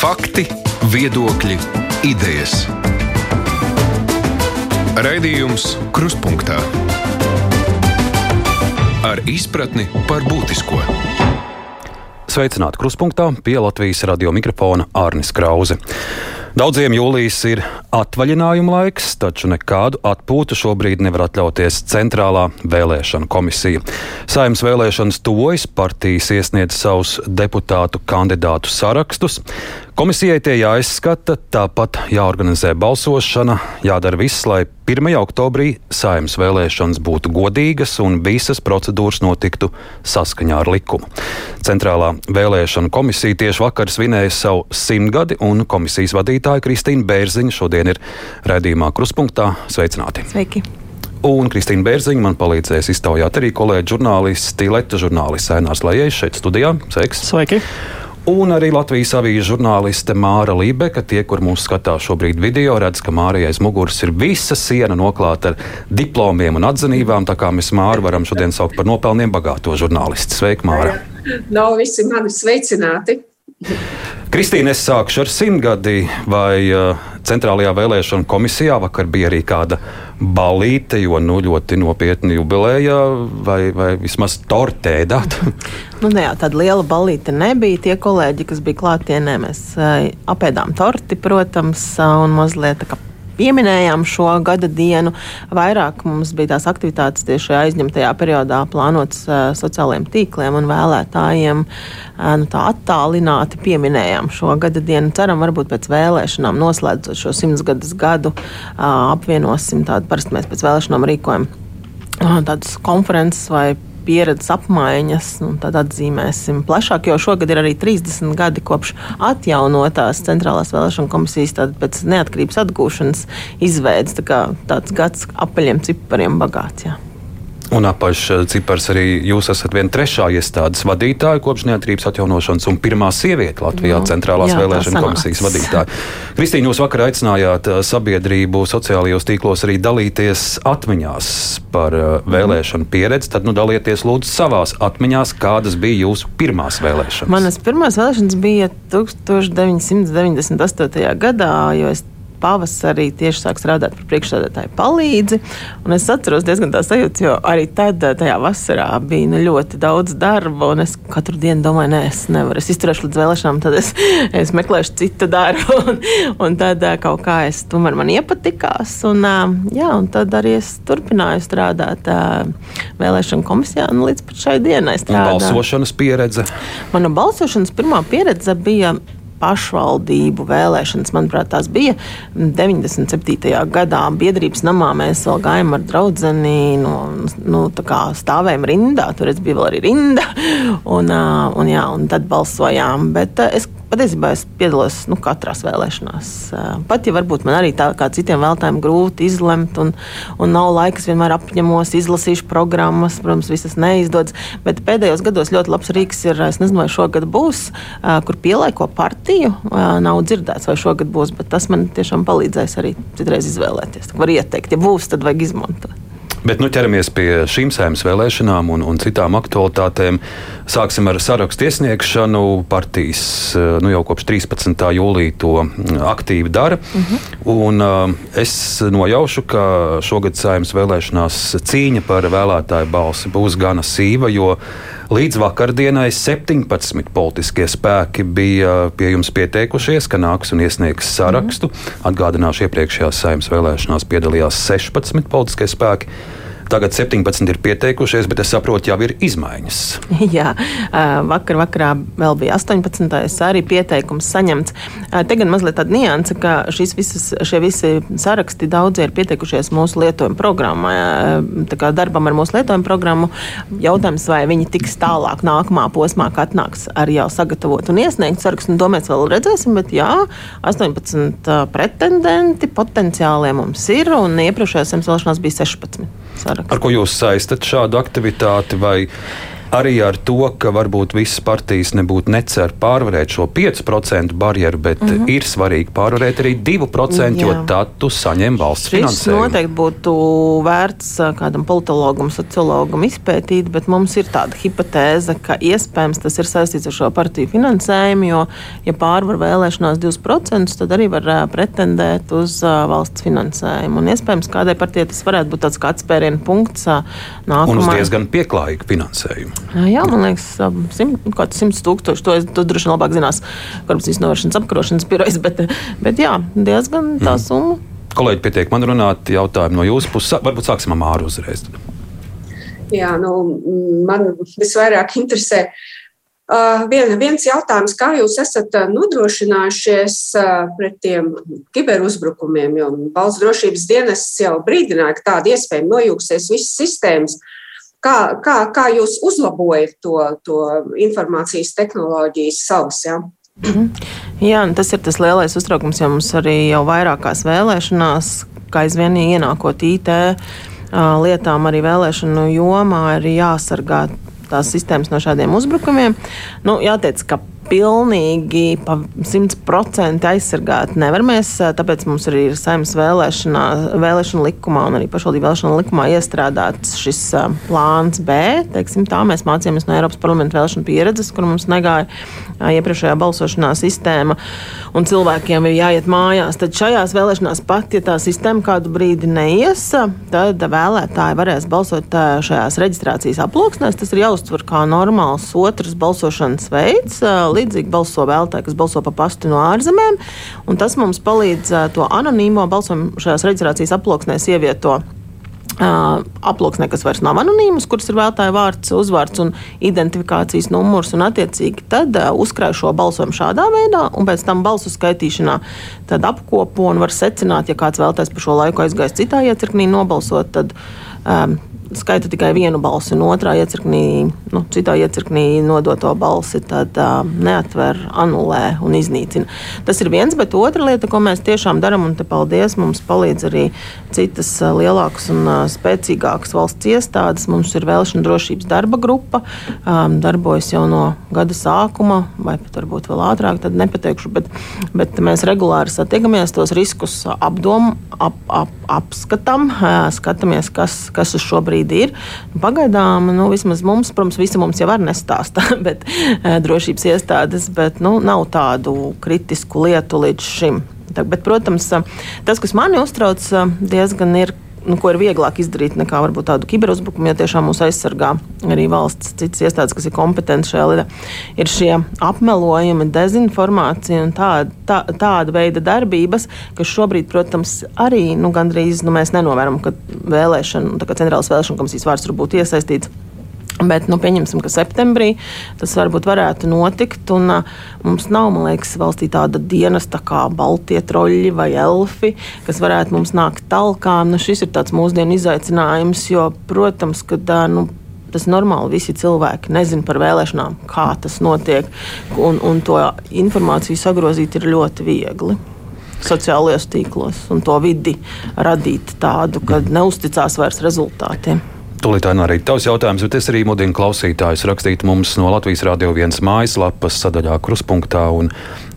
Fakti, viedokļi, idejas. Raidījums Kruspunkta ar izpratni par būtisko. Sveicināti Kruspunkta pie Latvijas radio mikrofona Ārnis Krause. Daudziem jūlijas ir atvaļinājuma laiks, taču nekādu atpūtu šobrīd nevar atļauties Centrālā vēlēšana komisija. Saimnes vēlēšanas tuvojas, partijas iesniedz savus deputātu kandidātu sarakstus. Komisijai tie jāizskata, tāpat jāorganizē balsošana, jādara viss, lai 1. oktobrī saimnes vēlēšanas būtu godīgas un visas procedūras notiktu saskaņā ar likumu. Centrālā vēlēšana komisija tieši vakar svinēja savu simtgadi, un komisijas vadītāja Kristīna Bērziņa šodien ir redzījumā Kruspunktā. Sveicināti! Sveiki! Un Kristīna Bērziņa man palīdzēs iztaujāt arī kolēģi žurnālisti, Leta žurnālists Ainārs Lajējs šeit studijā. Sveiks! Sveiki! Un arī Latvijas avīzes žurnāliste Māra Lībeka. Tie, kur mūs skatās šobrīd video, redz, ka Mārijai aiz muguras ir visa siena noklāta ar diplomiem un atzinībām. Tā kā mēs Māru varam šodien saukt par nopelniem bagāto žurnālisti. Sveika, Māra! Nav visi mani sveicināti! Kristīne, es sākšu ar simtgadi, vai uh, Centrālajā vēlēšana komisijā vakar bija arī kāda balīte, jo nu, ļoti nopietni jubilēja, vai, vai vismaz tortēdāt? nu, ne, jā, tāda liela balīte nebija. Tie kolēģi, kas bija klātienē, mēs uh, apēdām torti, protams, un mazliet tā kā pieminējām šo gada dienu. Vairāk mums bija tās aktivitātes tieši aizņemtajā periodā plānotas uh, sociālajiem tīkliem un vēlētājiem. Uh, nu, tā attālināti pieminējām šo gada dienu. Ceram, varbūt pēc vēlēšanām, noslēdzot šo simtsgadus gadu, uh, apvienosim tādu parasti mēs pēc vēlēšanām rīkojam tādas konferences vai pieredzes apmaiņas, un tad atzīmēsim plašāk, jo šogad ir arī 30 gadi kopš atjaunotās centrālās vēlēšana komisijas pēc neatkarības atgūšanas izveidas. Tā kā tāds gads apaļiem cipariem bagāts. Jā. Un apakšcipars arī jūs esat viena trešā iestādes vadītāja kopš neatkarības atjaunošanas un pirmā sieviete Latvijā no, centrālās jā, vēlēšana komisijas vadītāja. Kristīna, jūs vakar aicinājāt uh, sabiedrību sociālajos tīklos arī dalīties atmiņās par uh, vēlēšanu pieredzi. Tad nu, dalieties lūdzu savās atmiņās, kādas bija jūsu pirmās vēlēšanas. Manas pirmās vēlēšanas bija 1998. gadā, jo es pavasarī tieši sāk strādāt par priekšstādātāju palīdzi. Es atceros diezgan tā sajūta, jo arī tad, eh, tajā vasarā, bija nu, ļoti daudz darba. Es katru dienu domāju, nē, es nevaru. Es izturēšu līdz vēlēšanām, tad es, es meklēšu citu darbu. Un, un tad eh, kaut kā es tomēr man iepatikās. Un, eh, jā, un tad arī es turpināju strādāt vēlēšanu komisijā līdz šai dienai. Balsošanas pieredze? Mana balsošanas pirmā pieredze bija pašvaldību vēlēšanas. Manuprāt, tās bija 97. gadā. Biedrības namā mēs vēl gājām ar draugu, nu, nu, stāvējām rindā. Tur bija vēl arī rinda, un, un, jā, un tad balsojām. Bet es patiesībā es piedalos nu, katrās vēlēšanās. Pat ja varbūt man arī tā kā citiem vēlētājiem grūti izlemt, un, un nav laikas vienmēr apņemos, izlasīšu programmas, protams, visas neizdodas. Bet pēdējos gados ļoti labs rīks ir, es nezinu, vai šogad būs, kur pielaiko partiju. Nav dzirdēts, vai šogad būs, bet tas man tiešām palīdzēs arī citreiz izvēlēties. Var ieteikt, ja būs, tad vajag izmantot. Bet nu, ķeramies pie šīm saimnes vēlēšanām un, un citām aktualitātēm. Sāksim ar sarakstu iesniegšanu. Partijas nu, jau kopš 13. jūlija to aktīvi dara. Uh mhm. -huh. un, uh, es nojaušu, ka šogad saimnes vēlēšanās cīņa par vēlētāju balsi būs gana sīva, jo Līdz vakardienai 17 politiskie spēki bija pie jums pieteikušies, ka nāks un iesniegs sarakstu. Mm. Atgādināšu, iepriekšējās saimnes vēlēšanās piedalījās 16 politiskie spēki. Tagad 17 ir pieteikušies, bet es saprotu, jau ir izmaiņas. Jā, vakar vakarā vēl bija 18. arī pieteikums saņemts. Te gan mazliet tāda nianse, ka visas, šie visi saraksti daudzi ir pieteikušies mūsu lietojuma programmā. Tā kā darbam ar mūsu lietojuma programmu jautājums, vai viņi tiks tālāk nākamā posmā, kad atnāks ar jau sagatavot un iesniegt sarakstu. To mēs vēl redzēsim, bet jā, 18 pretendenti potenciāli mums ir un iepriekšējās vēlēšanās bija 16 sarakstu. Ar ko jūs saistat šādu aktivitāti? Vai arī ar to, ka varbūt visas partijas nebūtu necer pārvarēt šo 5% barjeru, bet mm -hmm. ir svarīgi pārvarēt arī 2%, Jā. jo tad tu saņem valsts Šis finansējumu. noteikti būtu vērts kādam politologam, sociologam izpētīt, bet mums ir tāda hipotēze, ka iespējams tas ir saistīts ar šo partiju finansējumu, jo, ja pārvar vēlēšanās 2%, tad arī var pretendēt uz valsts finansējumu. Un iespējams, kādai partijai tas varētu būt tāds kā atspērienu punkts nākamajai. Un uz diezgan pieklājīgu finansējumu. Jā, man liekas, simt, kaut kāds simts tūkstoši. To, to droši vien labāk zinās korupcijas novēršanas apkarošanas birojas, bet, bet jā, diezgan tā mm. summa. Kolēģi, pietiek man runāt, jautājumu no jūsu puses. Varbūt sāksim ar Māru uzreiz. Jā, nu, man visvairāk interesē. Uh, vien, viens jautājums, kā jūs esat nodrošinājušies uh, pret tiem kiberuzbrukumiem, jo valsts drošības dienests jau brīdināja, ka tāda iespēja nojūgsies visas sistēmas. Uh, Kā, kā, kā jūs uzlabojat to, to informācijas tehnoloģijas savas? Ja? Mhm. Jā, tas ir tas lielais uztraukums, jo mums arī jau vairākās vēlēšanās, kā aizvien ienākot IT lietām, arī vēlēšanu jomā ir jāsargā tās sistēmas no šādiem uzbrukumiem. Nu, jāteic, ka pilnīgi pa 100% aizsargāt nevar. Mēs, tāpēc mums arī ir saimnes vēlēšana, vēlēšana likumā un arī pašvaldību vēlēšana likumā iestrādāts šis plāns B. Teiksim, tā mēs mācījāmies no Eiropas parlamenta vēlēšana pieredzes, kur mums negāja iepriekšējā balsošanā sistēma un cilvēkiem ir jāiet mājās. Tad šajās vēlēšanās pat, ja tā sistēma kādu brīdi neies, tad vēlētāji varēs balsot šajās reģistrācijas aploksnēs. Tas ir jāuztver kā normāls otrs balsošanas veids līdzīgi balso vēlētāji, kas balso pa pastu no ārzemēm. Tas mums palīdz to anonīmo balsojumu šajās reģistrācijas aploksnēs ievietot Uh, aploksnē, kas vairs nav anonīms, kuras ir vēlētāja vārds, uzvārds un identifikācijas numurs. Un, attiecīgi, tad uh, uzkrāj šo balsojumu šādā veidā, un pēc tam balsu skaitīšanā apkopo un var secināt, ja kāds vēlētājs par šo laiku aizgājis citā iecirknī nobalsot, tad um, skaita tikai vienu balsi, un otrā iecirknī, nu, citā iecirknī nodoto balsi, tad uh, neatver, anulē un iznīcina. Tas ir viens, bet otra lieta, ko mēs tiešām darām, un te paldies, mums palīdz arī citas uh, lielākas un uh, spēcīgākas valsts iestādes. Mums ir vēlēšana drošības darba grupa, um, darbojas jau no gada sākuma, vai pat varbūt vēl ātrāk, tad nepateikšu, bet, bet mēs regulāri satiekamies, tos riskus apdom, ap, ap, apskatām, uh, skatāmies, kas, kas uz šo brīdi šobrīd ir. Pagaidām, nu, vismaz mums, protams, visi mums jau var nestāstā, bet eh, drošības iestādes, bet nu, nav tādu kritisku lietu līdz šim. Bet, protams, tas, kas mani uztrauc diezgan, ir nu, ko ir vieglāk izdarīt nekā varbūt tādu kiberuzbrukumu, jo tiešām mūs aizsargā arī valsts citas iestādes, kas ir kompetenti šajā lietā. Ir šie apmelojumi, dezinformācija un tāda, tā, tāda veida darbības, kas šobrīd, protams, arī nu, gandrīz nu, mēs nenovēram, ka vēlēšana, tā kā centrālās vēlēšana komisijas vārds tur būtu iesaistīts. Bet, nu, pieņemsim, ka septembrī tas varbūt varētu notikt. Un, uh, mums nav, man liekas, valstī tāda dienas tā kā Baltie troļļi vai elfi, kas varētu mums nākt talkā. Nu, šis ir tāds mūsdienu izaicinājums, jo, protams, ka uh, nu, tas normāli. Visi cilvēki nezina par vēlēšanām, kā tas notiek. Un, un to informāciju sagrozīt ir ļoti viegli sociālajos tīklos un to vidi radīt tādu, ka neusticās vairs rezultātiem. Tūlīt tā arī tavs jautājums, bet es arī mudinu klausītājus rakstīt mums no Latvijas Rādio 1 mājaslapas sadaļā Kruspunkta. Un,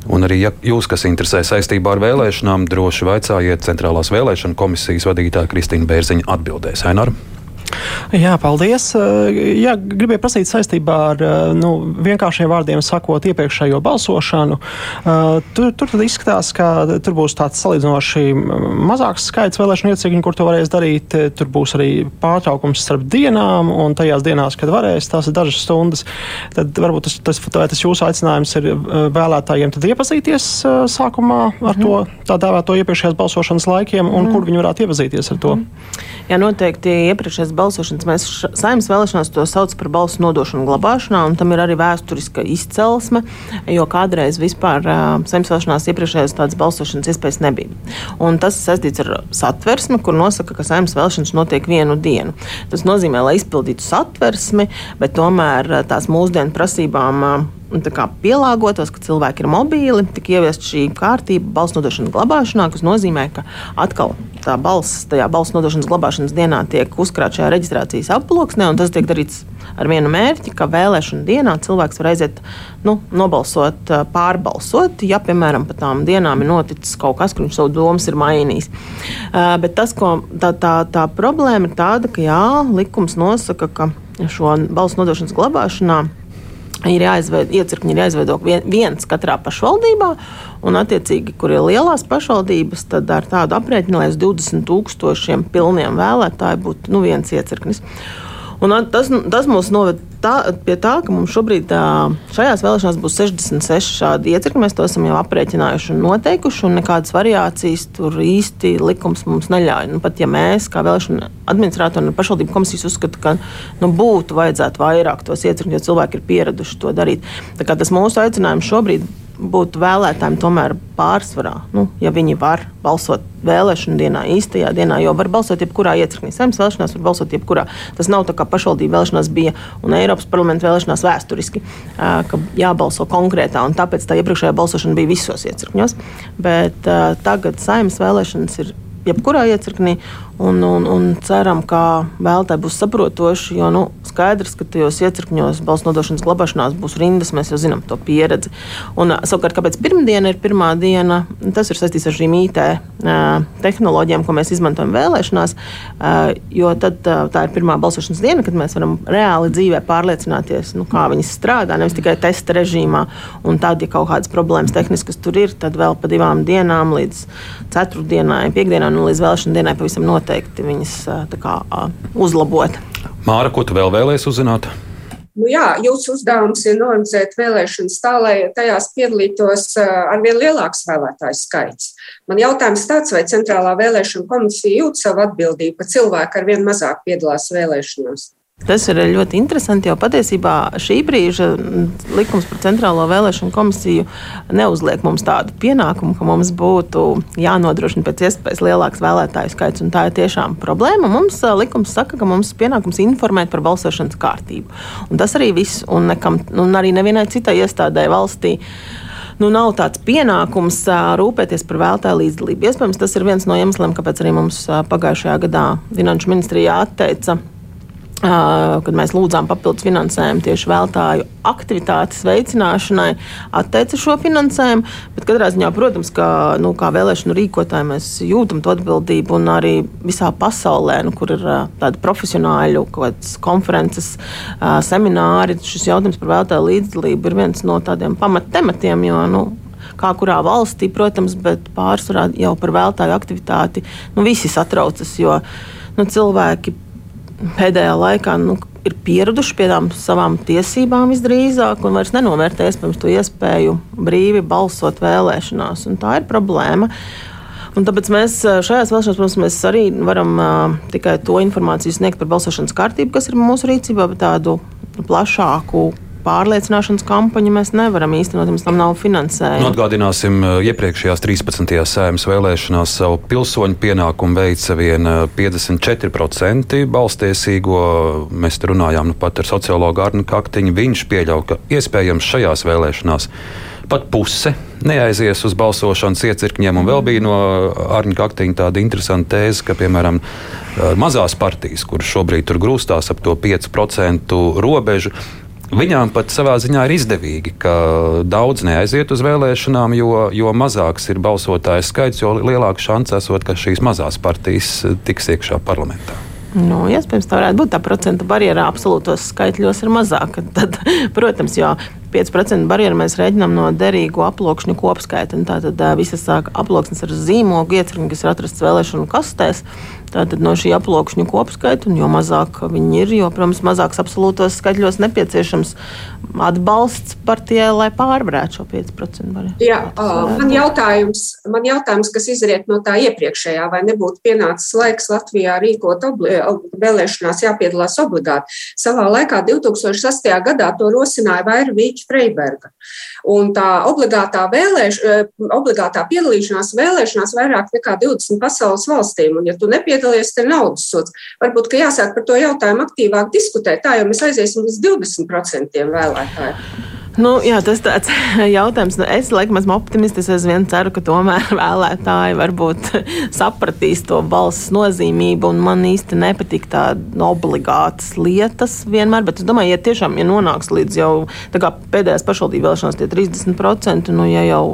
un arī, ja jūs, kas interesē saistībā ar vēlēšanām, droši vaicājiet Centrālās vēlēšana komisijas vadītāja Kristīna Bērziņa atbildēs. Aināra? Jā, paldies. Jā, gribēju prasīt saistībā ar nu, vienkāršiem vārdiem sakot iepriekšējo balsošanu. Tur, tur izskatās, ka tur būs tāds salīdzinoši mazāks skaits vēlēšanu iecirkņu, kur to varēs darīt. Tur būs arī pārtraukums starp dienām, un tajās dienās, kad varēs, tās ir dažas stundas. Tad varbūt tas, tas, tas jūsu aicinājums ir vēlētājiem iepazīties sākumā ar to tā dēvēto iepriekšējās balsošanas laikiem, un mm. kur viņi varētu iepazīties ar to. Mm. Jā, noteikti iepriekšējās balsošanas mēs saimnes vēlēšanās to saucam par balsu nodošanu glabāšanā, un tam ir arī vēsturiska izcelsme, jo kādreiz vispār saimnes vēlēšanās iepriekšējās tādas balsošanas iespējas nebija. Un tas ir saistīts ar satversmi, kur nosaka, ka saimnes vēlēšanas notiek vienu dienu. Tas nozīmē, lai izpildītu satversmi, bet tomēr tās mūsdienu prasībām. Uh, pielāgotos, ka cilvēki ir mobīli, tika ieviesta šī kārtība balss nodošanas glabāšanā, kas nozīmē, ka atkal tā balss tajā balss nodošanas glabāšanas dienā tiek uzkrāta šajā reģistrācijas aploksnē, un tas tiek darīts ar vienu mērķi, ka vēlēšana dienā cilvēks var aiziet nu, nobalsot, pārbalsot, ja, piemēram, pa tām dienām ir noticis kaut kas, kur viņš savu domas ir mainījis. Uh, bet tas, ko, tā, tā, tā problēma ir tāda, ka jā, likums nosaka, ka šo balsu nodošanas glabāšanā ir jāizveido, iecirkņi ir jāizveido viens katrā pašvaldībā, un, attiecīgi, kur ir lielās pašvaldības, tad ar tādu aprēķinu, lai uz 20 tūkstošiem pilniem vēlētāju būtu nu, viens iecirknis. Un tas, tas mūs noved tā, pie tā, ka mums šobrīd šajās vēlēšanās būs 66 šādi iecirkņi. Mēs to esam jau aprēķinājuši un noteikuši, un nekādas variācijas tur īsti likums mums neļauj. Nu, pat ja mēs, kā vēlēšana administratori un pašvaldību komisijas, uzskata, ka nu, būtu vajadzētu vairāk tos iecirkņus, jo cilvēki ir pieraduši to darīt. Tas mūsu aicinājums šobrīd būtu vēlētājiem tomēr pārsvarā, nu, ja viņi var balsot vēlēšanu dienā, īstajā dienā, jo var balsot jebkurā iecirknī. Saimnes vēlēšanās var balsot jebkurā. Tas nav tā kā pašvaldību vēlēšanās bija un Eiropas parlamenta vēlēšanās vēsturiski, ka jābalso konkrētā, un tāpēc tā iepriekšējā balsošana bija visos iecirkņos. Bet tagad saimnes vēlēšanas ir jebkurā iecirknī. Un, un, un ceram, ka vēlētāji būs saprotoši, jo nu, skaidrs, ka tajos iecirkņos balss nodošanas glabāšanās būs rindas, mēs jau zinām to pieredzi. Un, savukārt, kāpēc pirmdiena ir pirmā diena, tas ir saistīts ar šīm IT tehnoloģijām, ko mēs izmantojam vēlēšanās, jo tad tā ir pirmā balsošanas diena, kad mēs varam reāli dzīvē pārliecināties, nu, kā viņas strādā, nevis tikai testa režīmā. Un tad, ja kaut kādas problēmas tehniskas tur ir, tad vēl pa divām dienām līdz ceturtdienai, piekdienai un līdz vēlēšana dienai pavisam noteikti noteikti viņas kā, uzlabot. Māra, ko tu vēl vēlēsies uzzināt? Nu jā, jūsu uzdevums ir norganizēt vēlēšanas tā, lai tajās piedalītos arvien lielāks vēlētāju skaits. Man jautājums tāds, vai Centrālā vēlēšana komisija jūt savu atbildību, ka cilvēki arvien mazāk piedalās vēlēšanās? Tas ir ļoti interesanti, jo patiesībā šī brīža likums par Centrālo vēlēšanu komisiju neuzliek mums tādu pienākumu, ka mums būtu jānodrošina pēc iespējas lielāks vēlētāju skaits. Tā ir tiešām problēma. Mums likums saka, ka mums ir pienākums informēt par balsošanas kārtību. Un tas arī viss, un, nekam, un arī nevienai citai iestādē valstī nu, nav tāds pienākums rūpēties par vēlētāju līdzdalību. Iespējams, tas ir viens no iemesliem, kāpēc arī mums pagājušajā gadā Finanšu ministrijā atteica kad mēs lūdzām papildus finansējumu tieši vēltāju aktivitātes veicināšanai, atteica šo finansējumu. Bet katrā ziņā, protams, ka nu, kā vēlēšanu rīkotāji mēs jūtam to atbildību un arī visā pasaulē, nu, kur ir tādi profesionāļu konferences, semināri, šis jautājums par vēlētāju līdzdalību ir viens no tādiem pamattematiem. Jo, nu, kā kurā valstī, protams, bet pārsvarā jau par vēlētāju aktivitāti nu, visi satraucas, jo nu, cilvēki pēdējā laikā nu, ir pieraduši pie tām savām tiesībām visdrīzāk un vairs nenovērtē iespējams to iespēju brīvi balsot vēlēšanās. Tā ir problēma. Un tāpēc mēs šajās vēlēšanās, protams, mēs arī varam uh, tikai to informāciju sniegt par balsošanas kārtību, kas ir mūsu rīcībā, bet tādu plašāku pārliecināšanas kampaņu mēs nevaram īstenot, mums tam nav finansējuma. Nu, atgādināsim, eh, iepriekšējās 13. sēmas vēlēšanās savu pilsoņu pienākumu veica vien 54% eh, balstiesīgo. Mēs te runājām nu, pat ar sociologu Arnu Kaktiņu. Viņš pieļauj, ka iespējams šajās vēlēšanās pat puse neaizies uz balsošanas iecirkņiem. Un vēl bija no Arņa Kaktiņa tāda interesanta tēze, ka, piemēram, eh, mazās partijas, kuras šobrīd tur grūstās ap to 5% robežu, Viņām pat savā ziņā ir izdevīgi, ka daudz neaiziet uz vēlēšanām, jo, jo mazāks ir balsotāju skaits, jo lielāka šance esot, ka šīs mazās partijas tiks iekšā parlamentā. Nu, iespējams, tā varētu būt tā procenta barjera absolūtos skaitļos ir mazāka. Tad, protams, jo 5% barjeru mēs rēķinām no derīgu aploksņu kopskaita. Tātad visas sāk aploksnes ar zīmogu iecirkņu, kas ir atrasts vēlēšanu kastēs. Tātad no šī aploksņu kopskaita, un jo mazāk viņi ir, jo, protams, mazāks absolūtos skaitļos nepieciešams atbalsts partijai, lai pārvarētu šo 5% barjeru. Jā, man jautājums, man jautājums, kas izriet no tā iepriekšējā, vai nebūtu pienācis laiks Latvijā rīkot vēlēšanās jāpiedalās obligāti. Savā laikā 2008. gadā to rosināja Vairvīķi Freiberga. Un tā obligātā, vēlēš, obligātā piedalīšanās vēlēšanās vairāk nekā 20 pasaules valstīm, un ja tu nepiedalies, tad naudas sots. Varbūt, ka jāsāk par to jautājumu aktīvāk diskutēt, tā jau mēs aiziesim līdz 20% vēlētāju. Nu, jā, tas ir tāds jautājums. Nu, es laikam esmu optimists. Es vien ceru, ka tomēr vēlētāji varbūt sapratīs to balss nozīmību. Man īsti nepatīk tādas obligātas lietas vienmēr. Bet es domāju, ja tiešām ja nonāks līdz jau pēdējās pašvaldību vēlēšanās, tie 30%, nu, ja jau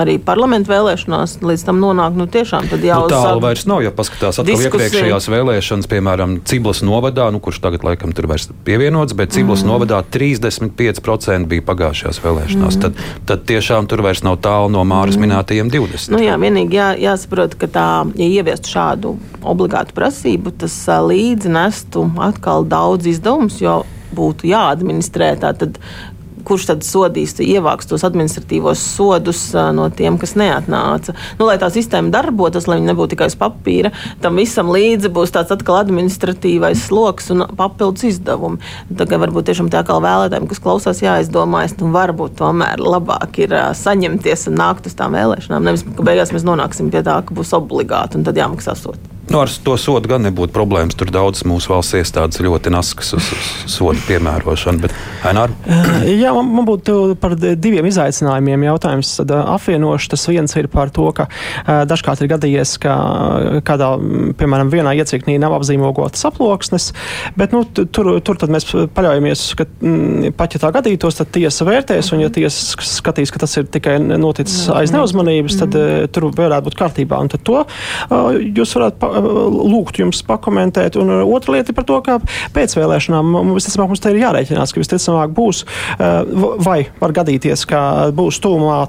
arī parlamentu vēlēšanās līdz tam nonāk. Nu, tiešām tad jau nu, tālu vairs nav. Ja paskatās atkal diskusija. iepriekšējās vēlēšanas, piemēram, Ciblas novadā, nu, kurš tagad laikam tur vairs pievienots, bet Ciblas mm. novadā 35% bija pagājušajās vēlēšanās. Mm. Tad, tad tiešām tur vairs nav tālu no Māras mm. minētajiem 20. Nu, jā, vienīgi jā, jāsaprot, ka tā, ja ieviestu šādu obligātu prasību, tas līdzi nestu atkal daudz izdevumus, jo būtu jāadministrē. Tātad kurš tad sodīs, ievāks tos administratīvos sodus no tiem, kas neatnāca. Nu, lai tā sistēma darbotos, lai viņi nebūtu tikai uz papīra, tam visam līdzi būs tāds atkal administratīvais sloks un papildus izdevumi. Tagad varbūt tiešām tā kā vēlētājiem, kas klausās, jāizdomājas, nu varbūt tomēr labāk ir saņemties un nākt uz tām vēlēšanām. Nevis, ka beigās mēs nonāksim pie tā, ka būs obligāti un tad jāmaksā sodi. Nu, ar to sodu gan nebūtu problēmas. Tur daudzas mūsu valsts iestādes ļoti naskas uz, uz sodu piemērošanu. Bet, Ainār? Jā, man, man būtu par diviem izaicinājumiem jautājums. Tad apvienošu tas viens ir par to, ka dažkārt ir gadījies, ka kādā, piemēram, vienā iecirknī nav apzīmogotas aploksnes, bet nu, tur, tur mēs paļaujamies, ka pat ja tā gadītos, tad tiesa vērtēs, un ja tiesa skatīs, ka tas ir tikai noticis aiz neuzmanības, tad tur varētu būt kārtībā. Un tad to jūs varētu lūgtu jums pakomentēt. Un uh, otra lieta ir par to, ka pēc vēlēšanām mums, mums te ir jārēķinās, ka visticamāk būs uh, vai var gadīties, ka būs tūmā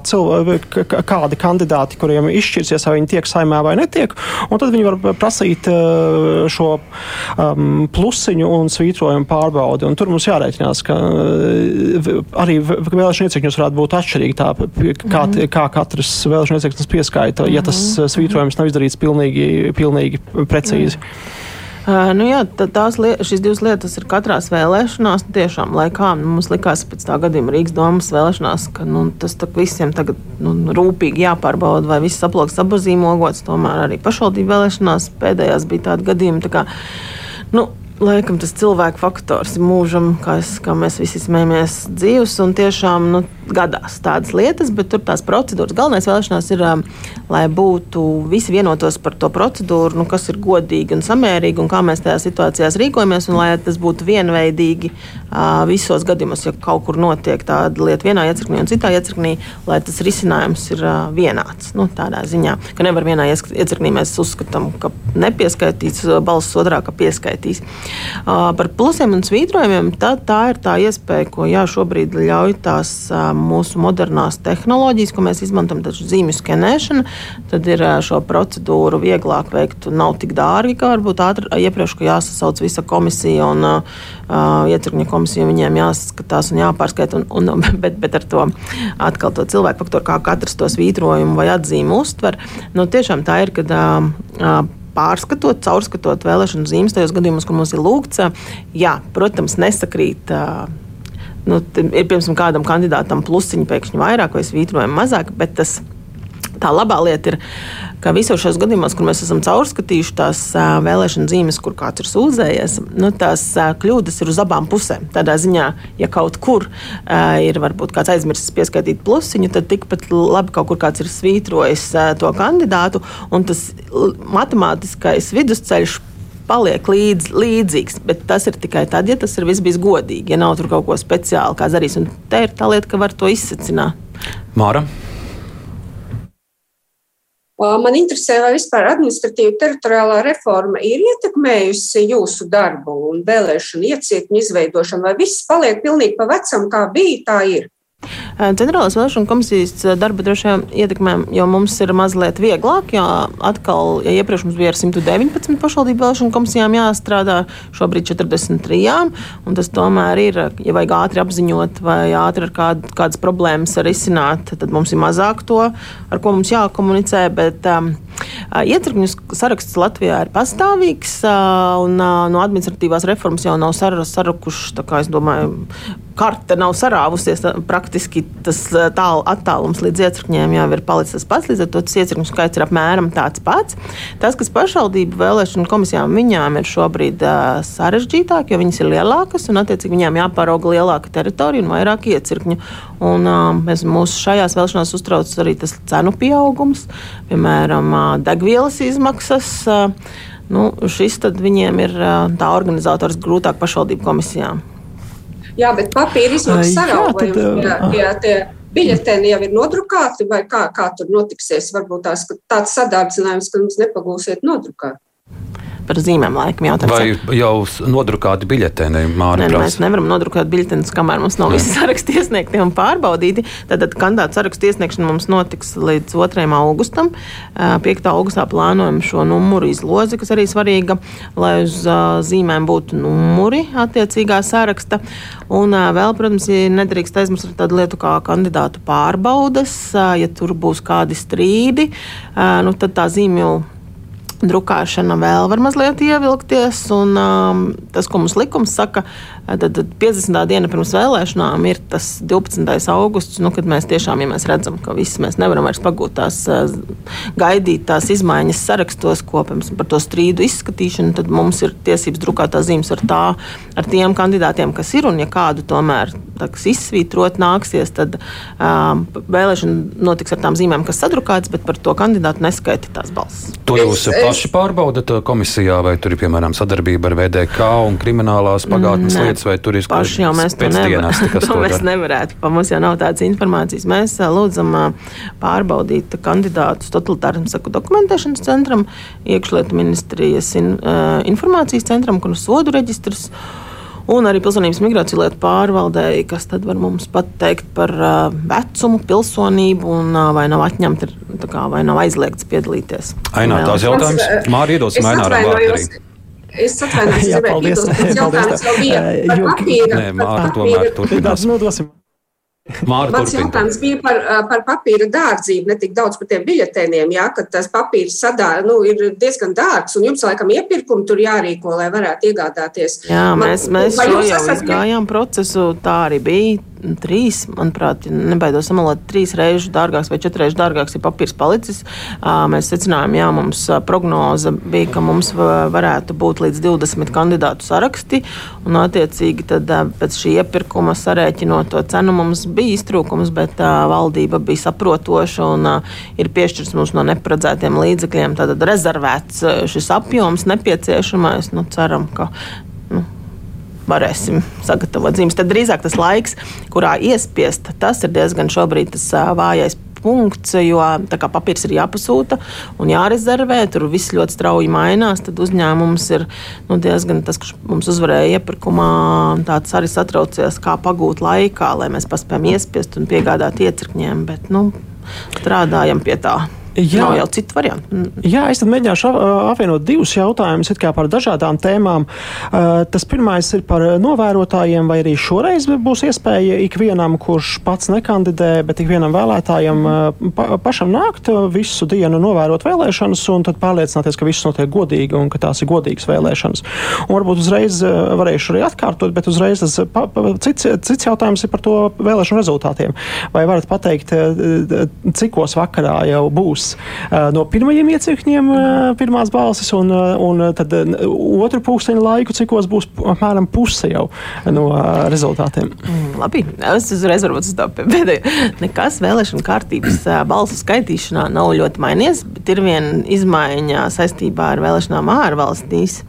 kādi kandidāti, kuriem izšķirsies, vai viņi tiek saimē vai netiek. Un tad viņi var prasīt šo um, plusiņu un svītrojumu pārbaudi. Un tur mums jārēķinās, ka arī vēlēšana iecirkņos varētu būt atšķirīgi tā, kā, mhm. kā katrs vēlēšana iecirknis pieskaita, ja tas mhm. svītrojums nav izdarīts pilnīgi, pilnīgi pilnīgi precīzi. Mm. Uh, nu jā, tās šīs divas lietas ir katrā vēlēšanās. Nu, tiešām, lai kā nu, mums likās pēc tā gadījuma Rīgas domas vēlēšanās, ka nu, tas visiem tagad nu, rūpīgi jāpārbauda, vai viss aploks apzīmogots. Tomēr arī pašvaldību vēlēšanās pēdējās bija tādi gadījumi. Tā kā, nu, Laikam tas cilvēku faktors ir mūžam, kā, es, kā mēs visi smējamies dzīves, un tiešām nu, gadās tādas lietas, bet tur tās procedūras galvenais vēlēšanās ir, um, lai būtu visi vienotos par to procedūru, nu, kas ir godīgi un samērīgi, un kā mēs tajā situācijās rīkojamies, un lai tas būtu vienveidīgi uh, visos gadījumos, ja kaut kur notiek tāda lieta vienā iecirknī un citā iecirknī, lai tas risinājums ir uh, vienāds. Nu, tādā ziņā, ka nevar vienā iecirknī mēs uzskatām, ka nepieskaitīs balss otrā, ka pieskaitīs. Uh, par plusiem un svītrojumiem tā, tā ir tā iespēja, ko jā, šobrīd ļauj tās mūsu modernās tehnoloģijas, ko mēs izmantojam, tad zīmju skenēšana, tad ir šo procedūru vieglāk veikt un nav tik dārgi, kā varbūt ātri, iepriekš, ka jāsasauc visa komisija un uh, iecirkņa komisija, viņiem jāskatās un jāpārskait, un, un, bet, bet ar to atkal to cilvēku faktoru, kā katrs to svītrojumu vai atzīmu uztver, nu, tiešām tā ir, kad uh, pārskatot, caurskatot vēlēšanu zīmes tajos gadījumos, kur mums ir lūgts. Jā, protams, nesakrīt. Uh, nu, ir piemēram kādam kandidātam plusiņi pēkšņi vairāk vai svītrojumi mazāk, bet tas tā labā lieta ir, ka visos šos gadījumos, kur mēs esam caurskatījuši tās vēlēšana zīmes, kur kāds ir sūdzējies, nu, tās kļūdas ir uz abām pusēm. Tādā ziņā, ja kaut kur ir varbūt kāds aizmirsis pieskaitīt plusiņu, tad tikpat labi kaut kur kāds ir svītrojis to kandidātu, un tas matemātiskais vidusceļš paliek līdz, līdzīgs. Bet tas ir tikai tad, ja tas ir viss bijis godīgi, ja nav tur kaut ko speciāli, kā darīs. Un te ir tā lieta, ka var to izsacināt. Māra. Man interesē, vai vispār administratīva teritoriālā reforma ir ietekmējusi jūsu darbu un vēlēšanu iecirkņu izveidošanu, vai viss paliek pilnīgi pa vecam, kā bija, tā ir? Centrālās vēlēšana komisijas darba droši vien ietekmē, jo mums ir mazliet vieglāk, jo atkal, ja iepriekš mums bija ar 119 pašvaldību vēlēšanu komisijām jāstrādā, šobrīd 43, un tas tomēr ir, ja vajag ātri apziņot vai ātri ar kād, kādas problēmas risināt, tad mums ir mazāk to, ar ko mums jākomunicē, bet um, Ietekmju saraksts Latvijā ir pastāvīgs, un no administratīvās reformas jau nav kā es domāju, karte nav sarāvusies. Praktiski tas tāl, attālums līdz iecirkņiem jau ir palicis tas pats, līdz ar to tas iecirkņu skaits ir apmēram tāds pats. Tas, kas pašvaldību vēlēšanu komisijām viņām ir šobrīd uh, sarežģītāk, jo viņas ir lielākas un attiecīgi viņām jāpārauga lielāka teritorija un vairāk iecirkņu. Un, uh, mēs, mūsu šajās vēlēšanās uztrauc arī tas cenu pieaugums, piemēram, uh, degvielas izmaksas. Uh, nu, šis viņiem ir uh, tā organizators grūtāk pašvaldību komisijām. Jā, bet papīra izmaksas tie, tie, tie biļetēni jau ir nodrukāti, vai kā, kā tur notiksies? Varbūt tās, tāds sadārdzinājums, ka mums nepagūsiet nodrukāt par zīmēm laikam jautājums. Vai jau nodrukāti biļeteni, Mārija? Nē, mēs nevaram nodrukāt biļetenus, kamēr mums nav visi saraksti iesniegti un pārbaudīti. Tad kandidātu sarakstu iesniegšana mums notiks līdz 2. augustam. 5. augustā plānojam šo numuru izlozi, kas arī svarīga, lai uz zīmēm būtu numuri attiecīgā saraksta. Un vēl, protams, nedrīkst aizmirst tādu lietu kā kandidātu pārbaudas. Ja tur būs kādi strīdi, nu, tad tā zīmju drukāšana vēl var mazliet ievilkties. Un, um, tas, ko mums likums saka, tad, tad 50. diena pirms vēlēšanām ir tas 12. augusts, nu, kad mēs tiešām ja mēs redzam, ka visi mēs nevaram vairs pagūt tās, uh, gaidīt tās izmaiņas sarakstos, ko pirms par to strīdu izskatīšanu, tad mums ir tiesības drukāt tās zīmes ar, tā, ar tiem kandidātiem, kas ir. Un, ja kādu tomēr taks, izsvītrot nāksies, tad um, vēlēšana notiks ar tām zīmēm, kas sadrukātas, bet par to kandidātu neskaitīt tās balsis. To jūs paši pārbaudat uh, komisijā, vai tur ir piemēram sadarbība ar VDK un kriminālās pagātnes ne, lietas, vai tur ir paši jau mēs to nevaram. to mēs nevarētu, pa mums jau nav tādas informācijas. Mēs uh, lūdzam uh, pārbaudīt kandidātus totalitārismu saku dokumentēšanas centram, iekšlietu ministrijas in, informācijas centram, kur ir sodu reģistrs un arī pilsonības migrāciju lietu pārvaldēji, kas tad var mums pateikt par vecumu, pilsonību un vai nav atņemta, kā, vai nav aizliegts piedalīties. Ainā, tās jautājums. Mārija, iedosim Aināram vārdu arī. Es atvainojos, ka. Tas jautājums vēl bija papīra. Nē, Māra tomēr turpinās. Māra Mans turpin. jautājums bija par, par papīra dārdzību, ne tik daudz par tiem biļetēniem, jā, ka tas papīrs sadā, nu, ir diezgan dārgs, un jums laikam iepirkumi tur jārīko, lai varētu iegādāties. Jā, mēs, mēs šo jau izgājām procesu, tā arī bija trīs, manuprāt, nebaidos samalot, trīs reizes dārgāks vai četras reizes dārgāks ir papīrs palicis. Mēs secinājām, jā, mums prognoze bija, ka mums varētu būt līdz 20 kandidātu saraksti, un attiecīgi tad pēc šī iepirkuma sarēķinot to cenu mums bija iztrūkums, bet valdība bija saprotoša un ir piešķirts mums no neparedzētiem līdzekļiem, tad rezervēts šis apjoms nepieciešamais. Nu, ceram, ka varēsim sagatavot zīmes. Tad drīzāk tas laiks, kurā iespiest, tas ir diezgan šobrīd tas vājais punkts, jo papīrs ir jāpasūta un jārezervē. Tur viss ļoti strauji mainās. Tad uzņēmums ir nu, diezgan tas, kurš mums uzvarēja iepirkumā, tāds arī satraucies, kā pagūt laikā, lai mēs paspējam iespiest un piegādāt iecirkņiem. Bet nu, strādājam pie tā. Jā, nav jau citu variantu. Mm. Jā, es mēģināšu apvienot divus jautājumus par dažādām tēmām. Tas pirmais ir par novērotājiem, vai arī šoreiz būs iespēja ikvienam, kurš pats nekandidē, bet ikvienam vēlētājam pa, pašam nākt visu dienu novērot vēlēšanas un tad pārliecināties, ka viss notiek godīgi un ka tās ir godīgas vēlēšanas. Un varbūt uzreiz varēšu arī atkārtot, bet uzreiz tas cits, cits jautājums ir par to vēlēšanu rezultātiem. Vai varat pateikt, cikos vakarā jau būs? Būs uh, no pirmajiem iecirkņiem uh, pirmās balsis, un, uh, un tad otru pūksteņu laiku, cikos būs apmēram puse jau no rezultātiem. Mm, labi, es uzreiz varu uz to pēdējo. Nekas vēlēšana kārtības balsu skaitīšanā nav ļoti mainījies, bet ir viena izmaiņa saistībā ar vēlēšanām ārvalstīs,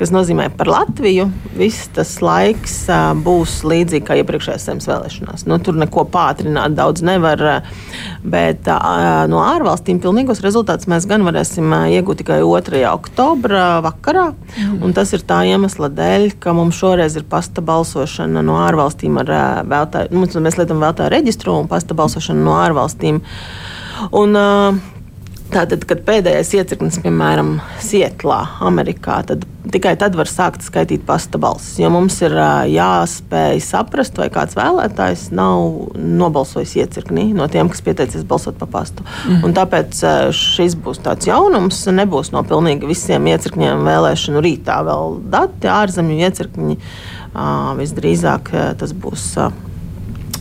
kas nozīmē par Latviju. Viss tas laiks būs līdzīgi kā iepriekšējās zemes vēlēšanās. Nu, tur neko pātrināt daudz nevar, bet no ārvalstīm pilnīgos rezultātus mēs gan varēsim iegūt tikai 2. oktobra vakarā. Mm. Tas ir tā iemesla dēļ, ka mums šoreiz ir pasta balsošana no ārvalstīm ar vēlētāju. Mēs lietojam vēlētāju reģistru un pasta balsošana no ārvalstīm. Un, uh, Tātad, kad pēdējais iecirknis, piemēram, Sietlā, Amerikā, tad tikai tad var sākt skaitīt pasta balsis. Jo mums ir jāspēj saprast, vai kāds vēlētājs nav nobalsojis iecirknī no tiem, kas pieteicies balsot pa pastu. Mm. Un tāpēc šis būs tāds jaunums. Nebūs no pilnīgi visiem iecirkņiem vēlēšanu rītā vēl dati, ārzemju iecirkņi Visdrīzāk tas būs. Uh,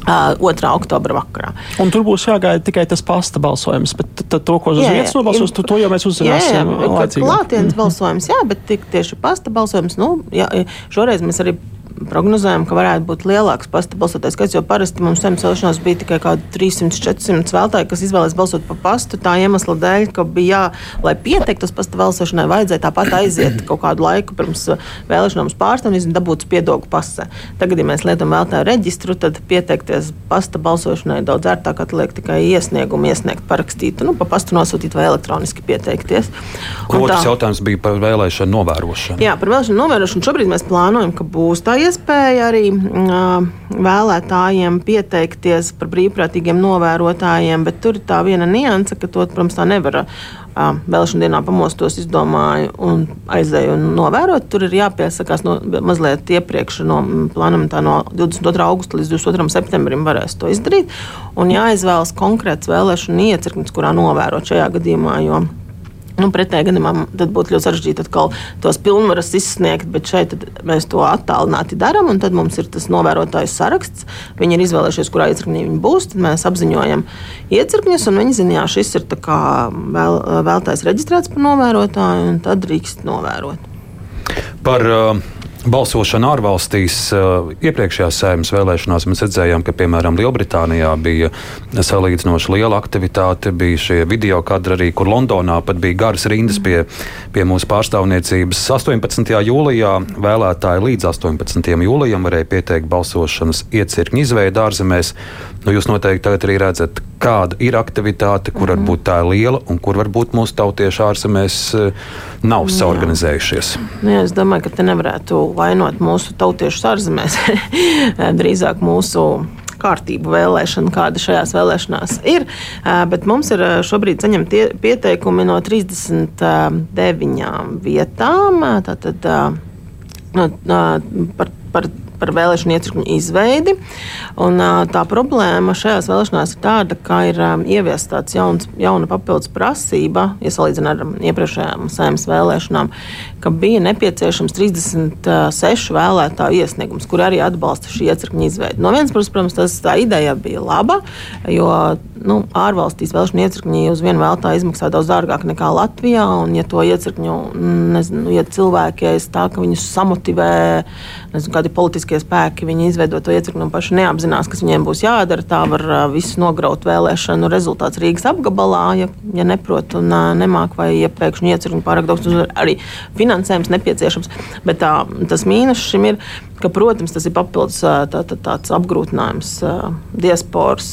2. oktobra vakarā. Un tur būs jāgaida tikai tas pasta balsojums, bet to, ko uz vietas nobalsos, to, to jau mēs uzzināsim. Jā, jā, klātienes balsojums, jā, bet tieši pasta balsojums, nu, jā, šoreiz mēs arī prognozējam, ka varētu būt lielāks pasta balsotais skaits, jo parasti mums saimnes vēlēšanās bija tikai kaut 300-400 vēlētāji, kas izvēlējās balsot pa pastu. Tā iemesla dēļ, ka bija, jā, lai pieteiktos pasta balsošanai, vajadzēja tāpat aiziet kaut kādu laiku pirms uh, vēlēšanām uz pārstāvjiem un dabūt spiedogu pasē. Tagad, ja mēs lietojam vēlētāju reģistru, tad pieteikties pasta balsošanai daudz ērtāk atliek tikai iesniegumu, iesniegt, parakstīt, nu, pa pastu nosūtīt vai elektroniski pieteikties. Otrs tā, jautājums bija par vēlēšanu novērošanu. Jā, par vēlēšanu novērošanu šobrīd mēs plānojam, ka būs tā iespēja arī uh, vēlētājiem pieteikties par brīvprātīgiem novērotājiem, bet tur ir tā viena nianse, ka to, protams, tā nevar. Uh, vēlēšana dienā pamostos, izdomāju un aizēju un novērot. Tur ir jāpiesakās no, mazliet iepriekš, no plānam tā no 22. augusta līdz 22. septembrim varēs to izdarīt. Un jāizvēlas konkrēts vēlēšana iecirknis, kurā novērot šajā gadījumā. Jo, Nu, Pretējā gadījumā tad būtu ļoti sarežģīti atkal tos pilnvaras izsniegt, bet šeit mēs to attālināti darām. Tad mums ir tas novērotāju saraksts. Viņi ir izvēlējušies, kurā iecirknī viņi būs. Tad mēs apziņojam iecirkņus, un viņi zina, ka šis ir vēl, vēltais reģistrēts par novērotāju, un tad drīkst novērot. Par uh, balsošana ārvalstīs. Eh, iepriekšējās saimnes vēlēšanās mēs redzējām, ka piemēram Lielbritānijā bija salīdzinoši liela aktivitāte, bija šie video kadri arī, kur Londonā pat bija garas rindas pie, pie mūsu pārstāvniecības. 18. jūlijā vēlētāji līdz 18. jūlijam varēja pieteikt balsošanas iecirkņu izveidu ārzemēs. Nu, jūs noteikti tagad arī redzat, kāda ir aktivitāte, kur mm -hmm. varbūt tā ir liela un kur varbūt mūsu tautieši ārzemēs eh, nav saorganizējušies. Nu, jā, es domāju, ka te nevarētu vainot mūsu tautiešus ārzemēs, drīzāk mūsu kārtību vēlēšana, kāda šajās vēlēšanās ir. Bet mums ir šobrīd saņemti pieteikumi no 39 vietām. Tātad, no, par, par par vēlēšanu iecirkņu izveidi. Un, tā problēma šajās vēlēšanās ir tāda, ka ir ieviesta tāds jauns, jauna papildus prasība, ja salīdzinām ar iepriekšējām saimnes vēlēšanām, ka bija nepieciešams 36 vēlētāju iesniegums, kur arī atbalsta šī iecirkņa izveidi. No vienas puses, protams, tas tā ideja bija laba, jo nu, ārvalstīs vēlēšana iecirkņi uz vienu vēlētāju izmaksā daudz dārgāk nekā Latvijā. Un, ja to iecirkņu, nezinu, ja cilvēki ir tā, ka viņus samotivē nezinu, kādi politiskie spēki, viņi izveido to iecirkni un paši neapzinās, kas viņiem būs jādara. Tā var visu nograut vēlēšanu rezultāts Rīgas apgabalā, ja, ja neprot un nemāk, vai ja pēkšņi iecirkni pārāk daudz, arī finansējums nepieciešams. Bet tā, tas mīnus šim ir, ka, protams, tas ir papildus tā, tā, tāds apgrūtinājums diasporas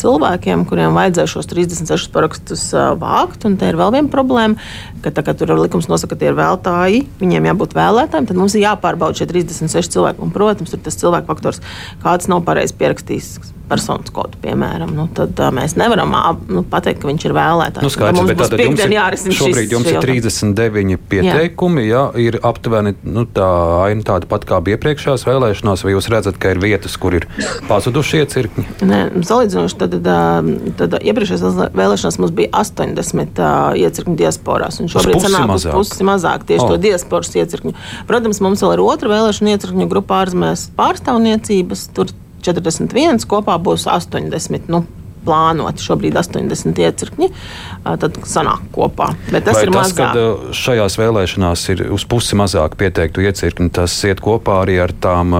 cilvēkiem, kuriem vajadzēja šos 36 parakstus vākt. Un te ir vēl viena problēma, ka tā tur ir likums nosaka, ka tie ir vēlētāji, viņiem jābūt vēlētājiem, tad mums ir jāpārbauda šie 36 cilvēki. Un, protams, tur tas cilvēku faktors, kāds nav pareizi pierakstījis personas kodu, piemēram, nu, tad uh, mēs nevaram nu, pateikt, ka viņš ir vēlētājs. Nu, skaidrs, mums būs piekdien jārisina šis Šobrīd jums ir 39 pieteikumi, jā. Jā, ir aptuveni nu, tā aina tāda pat kā bija iepriekšējās vēlēšanās, vai jūs redzat, ka ir vietas, kur ir pazudušie cirkņi? Nē, salīdzinoši, tad, tad, tad iepriekšējās vēlēšanās mums bija 80 uh, iecirkņu diasporās, un šobrīd sanāk uz pusi mazāk tieši oh. to diasporas iecirkņu. Protams, mums vēl ir otra vēlēšana iecirkņu grupa ārzemēs pārstāvniecības. Tur 41, kopā būs 80. Nu, plānoti šobrīd 80 iecirkņi, tad sanāk kopā. Bet tas Vai ir tas, mazāk. Kad šajās vēlēšanās ir uz pusi mazāk pieteiktu iecirkņu, tas iet kopā arī ar tām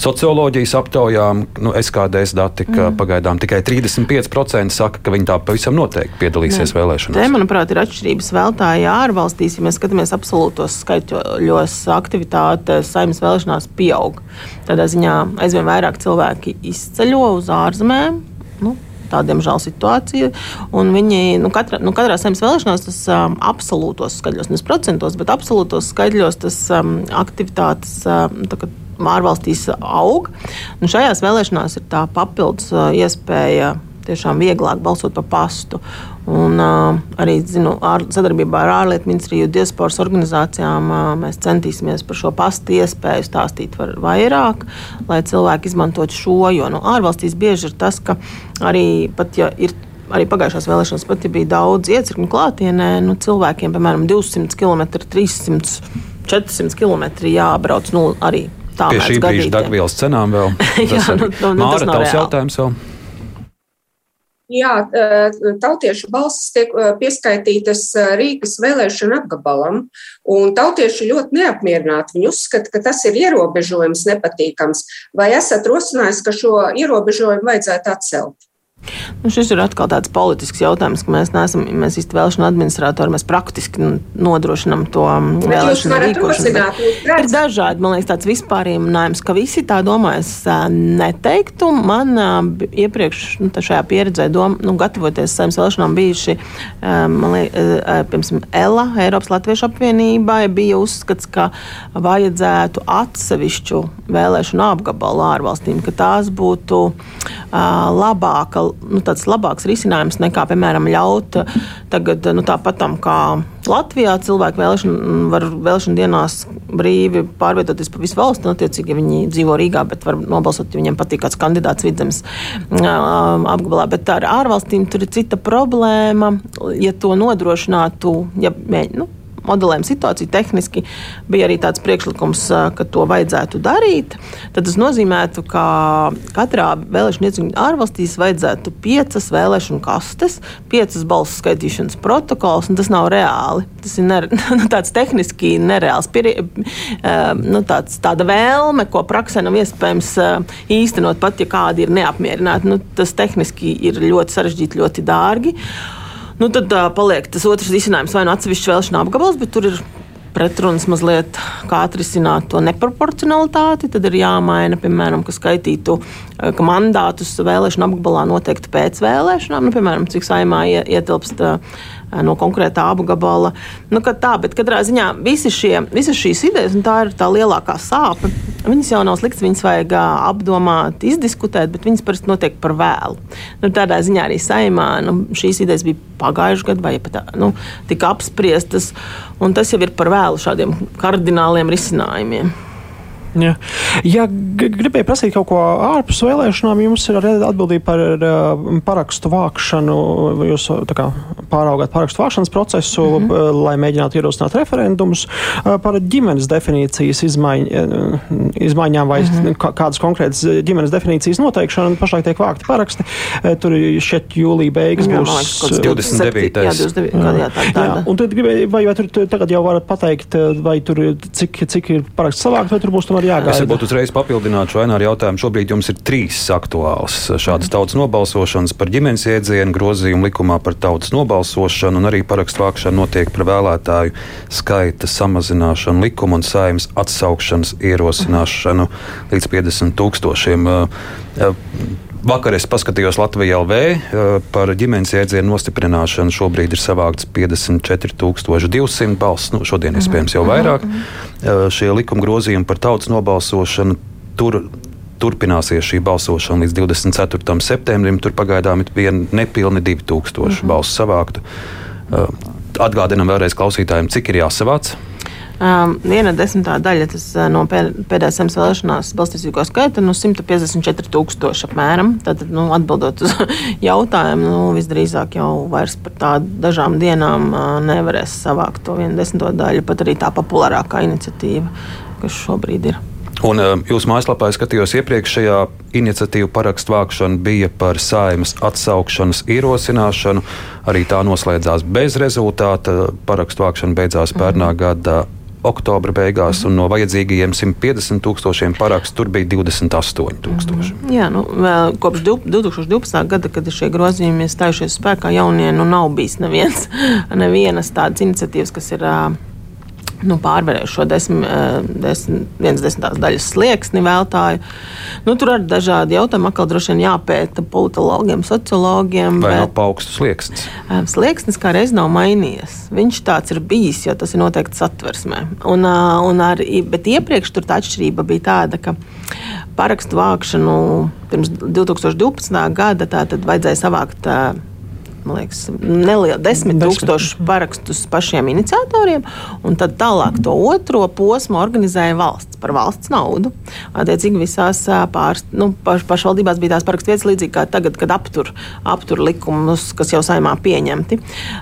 socioloģijas aptaujām. Nu, SKDS dati, ka mm. pagaidām tikai 35% saka, ka viņi tā pavisam noteikti piedalīsies ne. vēlēšanās. Te, manuprāt, ir atšķirības vēlētāji ārvalstīs. Ja mēs skatāmies absolūtos skaitļos, aktivitāte saimnes vēlēšanās pieaug. Tādā ziņā aizvien vairāk cilvēki izceļo uz ārzemēm. Nu, tā, diemžēl, situācija. Un viņi nu, katra, nu, katrā saimnes vēlēšanās tas um, absolūtos skaidros, nevis procentos, bet absolūtos skaidros tas um, aktivitātes. Um, tā, ārvalstīs aug. Un šajās vēlēšanās ir tā papildus uh, iespēja tiešām vieglāk balsot pa pastu. Un, uh, arī zinu, ār, sadarbībā ar ārlietu ministriju, diasporas organizācijām uh, mēs centīsimies par šo pastu iespēju stāstīt vairāk, lai cilvēki izmantotu šo. Jo nu, ārvalstīs bieži ir tas, ka arī pat ja ir arī pagājušās vēlēšanās pat ja bija daudz iecirkņu klātienē. Nu, cilvēkiem, piemēram, 200 km, 300, 400 km jābrauc nu, arī tā Pie šī brīža degvielas cenām vēl. Jā, nu, nu, nu, Māra, tavs jautājums vēl? Jā, tautiešu balsis tiek pieskaitītas Rīgas vēlēšana apgabalam, un tautieši ļoti neapmierināti. Viņi uzskata, ka tas ir ierobežojums nepatīkams. Vai esat rosinājis, ka šo ierobežojumu vajadzētu atcelt? Nu, šis ir atkal tāds politisks jautājums, ka mēs neesam mēs īsti vēlēšana administratori. Mēs praktiski nodrošinām to vēlēšanu rīkošanu. Ir dažādi, man liekas, tāds vispārinājums, ka visi tā domā. Es neteiktu. Man iepriekš nu, šajā pieredzē, dom, nu, gatavoties saimnes vēlēšanām, bijuši, man liekas, piemēram, ELA, Eiropas Latviešu apvienībai, bija uzskats, ka vajadzētu atsevišķu vēlēšanu apgabalu ārvalstīm, ka tās būtu labāka nu, tāds labāks risinājums nekā, piemēram, ļaut tagad, nu, tāpatam kā Latvijā cilvēki vēlēšana, var vēlēšana dienās brīvi pārvietoties pa visu valsti. Nu, attiecīgi, ja viņi dzīvo Rīgā, bet var nobalsot, ja viņiem patīk kāds kandidāts vidzemes apgabalā. Bet ar ārvalstīm tur ir cita problēma. Ja to nodrošinātu, ja. Nu, modelējam situāciju. Tehniski bija arī tāds priekšlikums, ka to vajadzētu darīt. Tad tas nozīmētu, ka katrā vēlēšana iecirkņa ārvalstīs vajadzētu piecas vēlēšanu kastes, piecas balsu skaitīšanas protokols, un tas nav reāli. Tas ir ner, nu, tāds tehniski nereāls. Piri, nu, tāds, tāda vēlme, ko praksē nav iespējams īstenot, pat ja kādi ir neapmierināti. Nu, tas tehniski ir ļoti sarežģīti, ļoti dārgi. Nu, tad uh, paliek tas otrs risinājums, vai nu atsevišķi vēlēšana apgabals, bet tur ir pretrunas mazliet, kā atrisināt to neproporcionalitāti. Tad ir jāmaina, piemēram, ka skaitītu ka mandātus vēlēšana apgabalā noteikti pēc vēlēšanām, nu, piemēram, cik saimā ietilpst no konkrētā apgabala. Nu, tā, bet katrā ziņā visi šie, visas šīs idejas, un tā ir tā lielākā sāpe, viņas jau nav sliktas, viņas vajag apdomāt, izdiskutēt, bet viņas parasti notiek par vēlu. Nu, tādā ziņā arī saimā nu, šīs idejas bija pagājušajā gadā, vai pat nu, tika apspriestas, un tas jau ir par vēlu šādiem kardināliem risinājumiem. Ja, ja gribēju prasīt kaut ko ārpus vēlēšanām, jums ir arī atbildība par uh, parakstu vākšanu. Jūs kā, pāraugāt parakstu vākšanas procesu, mm -hmm. lai mēģinātu ierosināt referendumus par ģimenes definīcijas izmaiņ, izmaiņām vai mm -hmm. kādas konkrētas ģimenes definīcijas noteikšanu. Pašlaik tiek vākti paraksti. Tur šeit jūlija beigas jā, būs 29. Jā, 29. Jā. Jā, tā, tā, jā. Un tad gribēju, vai, vai tur tagad jau varat pateikt, vai tur cik, cik ir paraksts savākt, vai tur būs tomēr tomēr jāgaida. Es varbūt uzreiz papildināšu Vaināru jautājumu. Šobrīd jums ir trīs aktuāls šādas tautas nobalsošanas par ģimenes iedzienu, grozījumu likumā par tautas nobalsošanu un arī parakstu vākšanu notiek par vēlētāju skaita samazināšanu likumu un saimnes atsaukšanas ierosināšanu līdz 50 tūkstošiem. Vakar es paskatījos Latvijā LV par ģimenes jēdzienu nostiprināšanu. Šobrīd ir savākts 54,200 balss. Nu, šodien iespējams jau vairāk. Mm -hmm. Šie likuma grozījumi par tautas nobalsošanu tur turpināsies šī balsošana līdz 24. septembrim. Tur pagaidām ir nepilni 2000 mm -hmm. balsu savāktu. Atgādinām vēlreiz klausītājiem, cik ir jāsavāc. Um, viena desmitā daļa tas, no pēdējās zemes vēlēšanās balstīgo skaita no 154 tūkstoši apmēram. Tad, nu, atbildot uz jautājumu, nu, visdrīzāk jau vairs par tādu dažām dienām uh, nevarēs savākt to vienu desmito daļu, pat arī tā populārākā iniciatīva, kas šobrīd ir. Un uh, jūsu mājaslapā skatījos iepriekšējā iniciatīva parakstu vākšana bija par saimas atsaukšanas ierosināšanu. Arī tā noslēdzās bez rezultāta. Parakstu vākšana beidzās pērnā gada oktobra beigās, un no vajadzīgajiem 150 tūkstošiem parakstu tur bija 28 tūkstoši. Mm. Jā, nu, kopš 2012. gada, kad šie grozījumi ir stājušies spēkā, jaunie nu, nav bijis neviens, nevienas tādas iniciatīvas, kas ir. Uh, nu, pārvarējuši šo desmit, eh, desmit, viens desmitās daļas slieksni vēltāju. Nu, tur ir dažādi jautājumi, atkal droši vien jāpēta politologiem, sociologiem. Vai bet, nav paaugstu slieksnis? Eh, slieksnis kā reiz nav mainījies. Viņš tāds ir bijis, jo tas ir noteikti satversmē. Un, eh, un ar, bet iepriekš tur tā atšķirība bija tāda, ka parakstu vākšanu pirms 2012. gada tā tad vajadzēja savākt man liekas, nelielu desmit tūkstošu parakstus pašiem iniciatoriem, un tad tālāk to otro posmu organizēja valsts par valsts naudu. Attiecīgi visās pārs, nu, paš, pašvaldībās bija tās parakstu vietas līdzīgi kā tagad, kad aptur, aptur likumus, kas jau saimā pieņemti.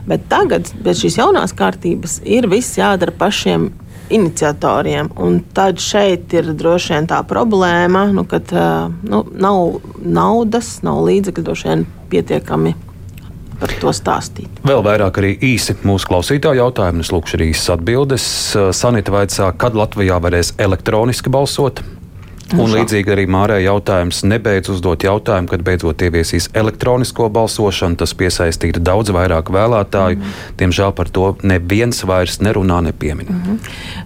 Bet tagad, pēc šīs jaunās kārtības, ir viss jādara pašiem iniciatoriem. Un tad šeit ir droši vien tā problēma, nu, ka nu, nav naudas, nav līdzekļu droši vien pietiekami par to stāstīt. Vēl vairāk arī īsi mūsu klausītāju jautājumu. Es lūkšu arī īsas atbildes. Sanita vaicā, kad Latvijā varēs elektroniski balsot? Un līdzīgi arī Mārai jautājums nebeidz uzdot jautājumu, kad beidzot ieviesīs elektronisko balsošanu. Tas piesaistītu daudz vairāk vēlētāju. Mm -hmm. Diemžēl par to neviens vairs nerunā, nepiemina. Mm -hmm.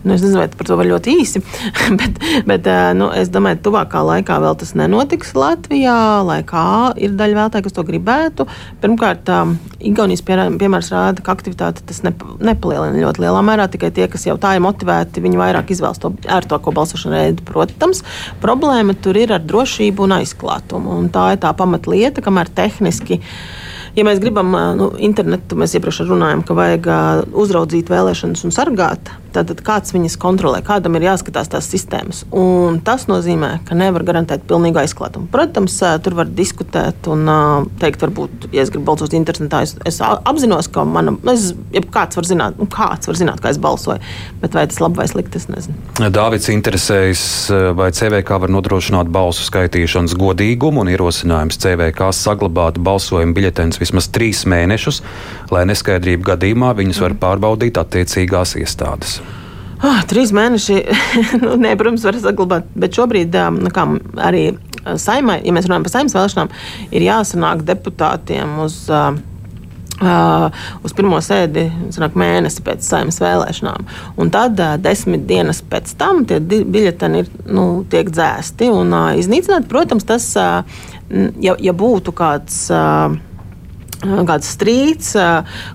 nu, es nezinu, vai par to var ļoti īsi, bet, bet nu, es domāju, ka tuvākā laikā vēl tas nenotiks Latvijā, lai kā ir daļa vēlētāju, kas to gribētu. Pirmkārt, Igaunijas piemērs rāda, ka aktivitāte tas nep nepalielina ļoti lielā mērā. Tikai tie, kas jau tā ir motivēti, viņi vairāk izvēlas to ērtāko balsošanu veidu, protams. Problēma tur ir ar drošību un aizklātumu. Un tā ir tā pamatlieta, kamēr tehniski ja mēs gribam nu, internetu, mēs iepriekš runājām, ka vajag uzraudzīt vēlēšanas un sargāt, tad, kāds viņas kontrolē, kādam ir jāskatās tās sistēmas. Un tas nozīmē, ka nevar garantēt pilnīgu aizklātumu. Protams, tur var diskutēt un teikt, varbūt, ja es gribu balsot internetā, es, es apzinos, ka man, es, kāds var zināt, nu, kāds var zināt, kā es balsoju, bet vai tas labi vai slikti, es nezinu. Dāvids interesējas, vai CVK var nodrošināt balsu skaitīšanas godīgumu un ierosinājums CVK saglabāt balsojumu biļetenus vismaz trīs mēnešus, lai neskaidrību gadījumā viņus var pārbaudīt attiecīgās iestādes. Oh, trīs mēneši, nu, ne, protams, var saglabāt, bet šobrīd nu, kā, arī saimai, ja mēs runājam par saimnes vēlēšanām, ir jāsanāk deputātiem uz. Uh, uz pirmo sēdi sanāk, mēnesi pēc saimnes vēlēšanām. Un tad uh, desmit dienas pēc tam tie biļeteni ir, nu, tiek dzēsti un uh, iznīcināti. Protams, tas, uh, ja, ja būtu kāds. Uh, kāds strīds,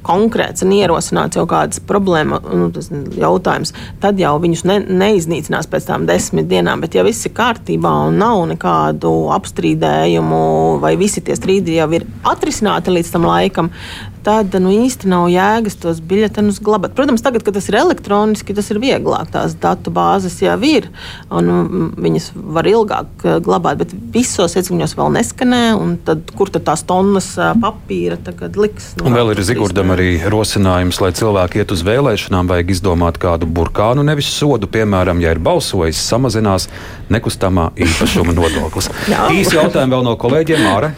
konkrēts un ierosināts jau kādas problēma nu, jautājums, tad jau viņus ne, neiznīcinās pēc tam desmit dienām. Bet, ja viss ir kārtībā un nav nekādu apstrīdējumu, vai visi tie strīdi jau ir atrisināti līdz tam laikam, tad nu, īsti nav jēgas tos biļetenus glabāt. Protams, tagad, kad tas ir elektroniski, tas ir vieglāk. Tās datu bāzes jau ir, un mm, viņas var ilgāk glabāt, bet visos iecūņos vēl neskanē. Tad, kur tad tās tonnas papīra tagad liks? Nu, un vēl ir Zigurdam arī rosinājums, lai cilvēki iet uz vēlēšanām, vajag izdomāt kādu burkānu, nevis sodu. Piemēram, ja ir balsojis, samazinās nekustamā īpašuma nodoklis. Īsi jautājumi vēl no kolēģiem Māra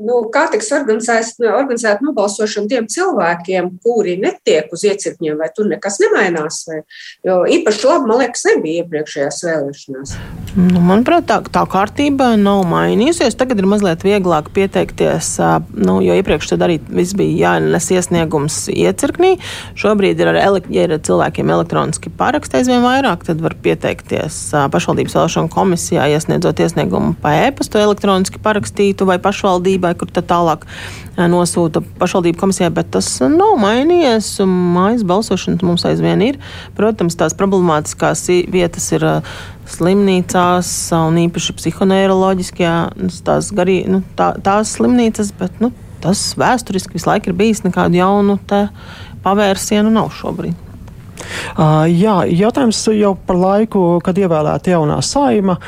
nu, kā tiks organizēta nobalsošana tiem cilvēkiem, kuri netiek uz iecirkņiem, vai tur nekas nemainās? Vai, jo īpaši labi, man liekas, nebija iepriekšējās vēlēšanās. Nu, manuprāt, tā, tā kārtība nav mainījusies. Tagad ir mazliet vieglāk pieteikties, nu, jo iepriekš tad arī viss bija jānes iesniegums iecirknī. Šobrīd ir, ar, ja ir cilvēkiem elektroniski paraksti aizvien vairāk, tad var pieteikties pašvaldības vēlēšanu komisijā, iesniedzot iesniegumu pa e-pastu elektroniski parakstītu vai pašvaldībai pašvaldībai, kur tālāk nosūta pašvaldību komisijai, bet tas nav mainījies. Mājas balsošana mums aizvien ir. Protams, tās problemātiskās vietas ir slimnīcās un īpaši psihoneiroloģiskajā, tās, garī, nu, tā, tās slimnīcas, bet nu, tas vēsturiski visu laiku ir bijis nekādu jaunu pavērsienu nav šobrīd. Jā, jautājums jau par laiku, kad ievēlēta jaunā saima.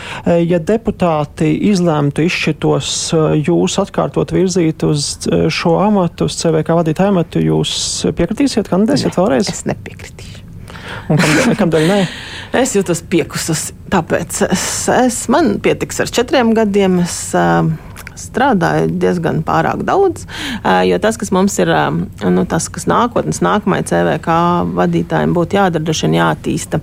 Ja deputāti izlēmtu izšķirtos uh, jūs atkārtot virzīt uz šo amatu, uz CVK vadītāju amatu, jūs piekritīsiet, kandidēsiet vēlreiz? Es nepiekritīšu. Un kam, kādēļ nē? Es jūtos piekusus, tāpēc es, es, man pietiks ar četriem gadiem. Es, uh, strādāju diezgan pārāk daudz. Jo tas, kas mums ir, nu, tas, kas nākotnes, nākamajai CVK vadītājiem būtu jādara, droši vien jāattīsta,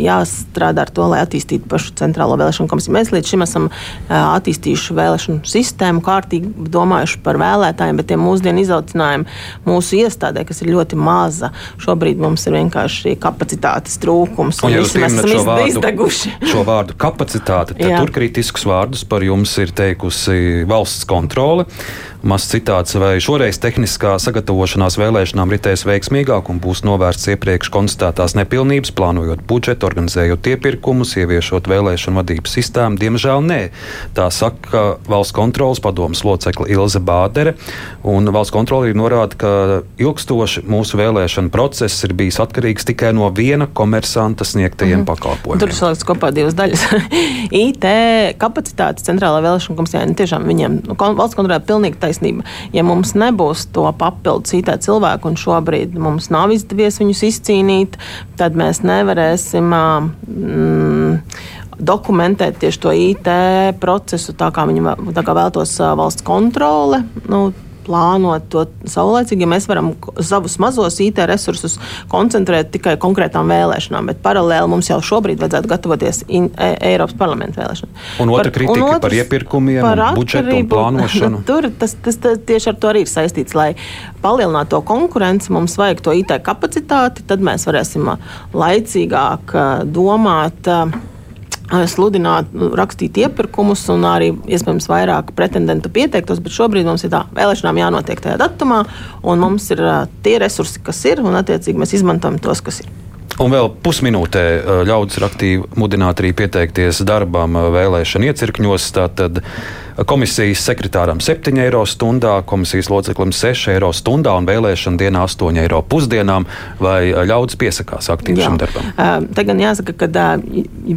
jāstrādā ar to, lai attīstītu pašu centrālo vēlēšanu komisiju. Mēs līdz šim esam attīstījuši vēlēšanu sistēmu, kārtīgi domājuši par vēlētājiem, bet tie mūsdienu izaucinājumi mūsu iestādē, kas ir ļoti maza, šobrīd mums ir vienkārši kapacitātes trūkums. Un, un jūs mēs esam šo vārdu, izdeguši. Šo vārdu kapacitāte, tad tur kritiskus vārdus par jums ir teikusi valsts kontrole. Mazs citāts, vai šoreiz tehniskā sagatavošanās vēlēšanām ritēs veiksmīgāk un būs novērsts iepriekš konstatētās nepilnības, plānojot budžetu, organizējot iepirkumus, ieviešot vēlēšanu vadības sistēmu? Diemžēl nē. Tā saka valsts kontrolas padomas locekle Ilze Bādere. Un valsts kontrole norāda, ka ilgstoši mūsu vēlēšana process ir bijis atkarīgs tikai no viena komersanta sniegtajiem mm. pakalpojumiem. Tur saliks kopā divas daļas. IT kapacitātes centrālā vēlēšana komisijā nu, tiešām viņiem nu, valsts kontrolē pilnīgi taisnība taisnība. Ja mums nebūs to papildus IT cilvēku, un šobrīd mums nav izdevies viņus izcīnīt, tad mēs nevarēsim. Mm, dokumentēt tieši to IT procesu, tā kā viņi tā kā vēlētos valsts kontrole. Nu, plānot to saulēcīgi, ja mēs varam savus mazos IT resursus koncentrēt tikai konkrētām vēlēšanām, bet paralēli mums jau šobrīd vajadzētu gatavoties in, e, Eiropas parlamenta vēlēšanām. Un otra par, kritika un otrs, par iepirkumiem, par budžetu un plānošanu. Tur tas, tas, tas tieši ar to arī ir saistīts, lai palielinātu to konkurenci, mums vajag to IT kapacitāti, tad mēs varēsim laicīgāk domāt sludināt, nu, rakstīt iepirkumus un arī iespējams vairāk pretendentu pieteiktos, bet šobrīd mums ir tā vēlēšanām jānotiek tajā datumā, un mums ir tie resursi, kas ir, un attiecīgi mēs izmantojam tos, kas ir. Un vēl pusminūtē ļaudis ir aktīvi mudināti arī pieteikties darbam vēlēšana iecirkņos. Tātad komisijas sekretāram 7 eiro stundā, komisijas loceklim 6 eiro stundā un vēlēšana dienā 8 eiro pusdienām. Vai ļaudis piesakās aktīvi Jā. šim darbam? Te gan jāsaka, ka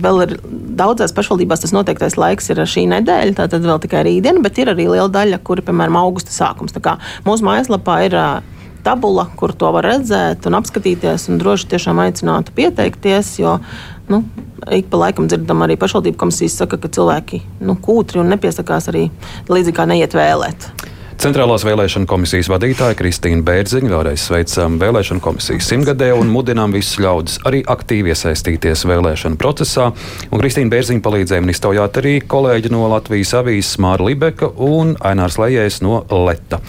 vēl ir daudzās pašvaldībās tas noteiktais laiks ir šī nedēļa, tātad vēl tikai rītdiena, bet ir arī liela daļa, kur, piemēram, augusta sākums. Mūsu mājaslapā ir tabula, kur to var redzēt un apskatīties. Un droši tiešām aicinātu pieteikties, jo nu, ik pa laikam dzirdam arī pašvaldību komisijas saka, ka cilvēki nu, kūtri un nepiesakās arī līdzīgi kā neiet vēlēt. Centrālās vēlēšana komisijas vadītāja Kristīna Bērziņa vēlreiz sveicam vēlēšanu komisijas simtgadē un mudinām visus ļaudis arī aktīvi iesaistīties vēlēšanu procesā. Un Kristīna Bērziņa palīdzēja man iztaujāt arī kolēģi no Latvijas avīzes Māra Libeka un Ainārs Lējējs no Leta.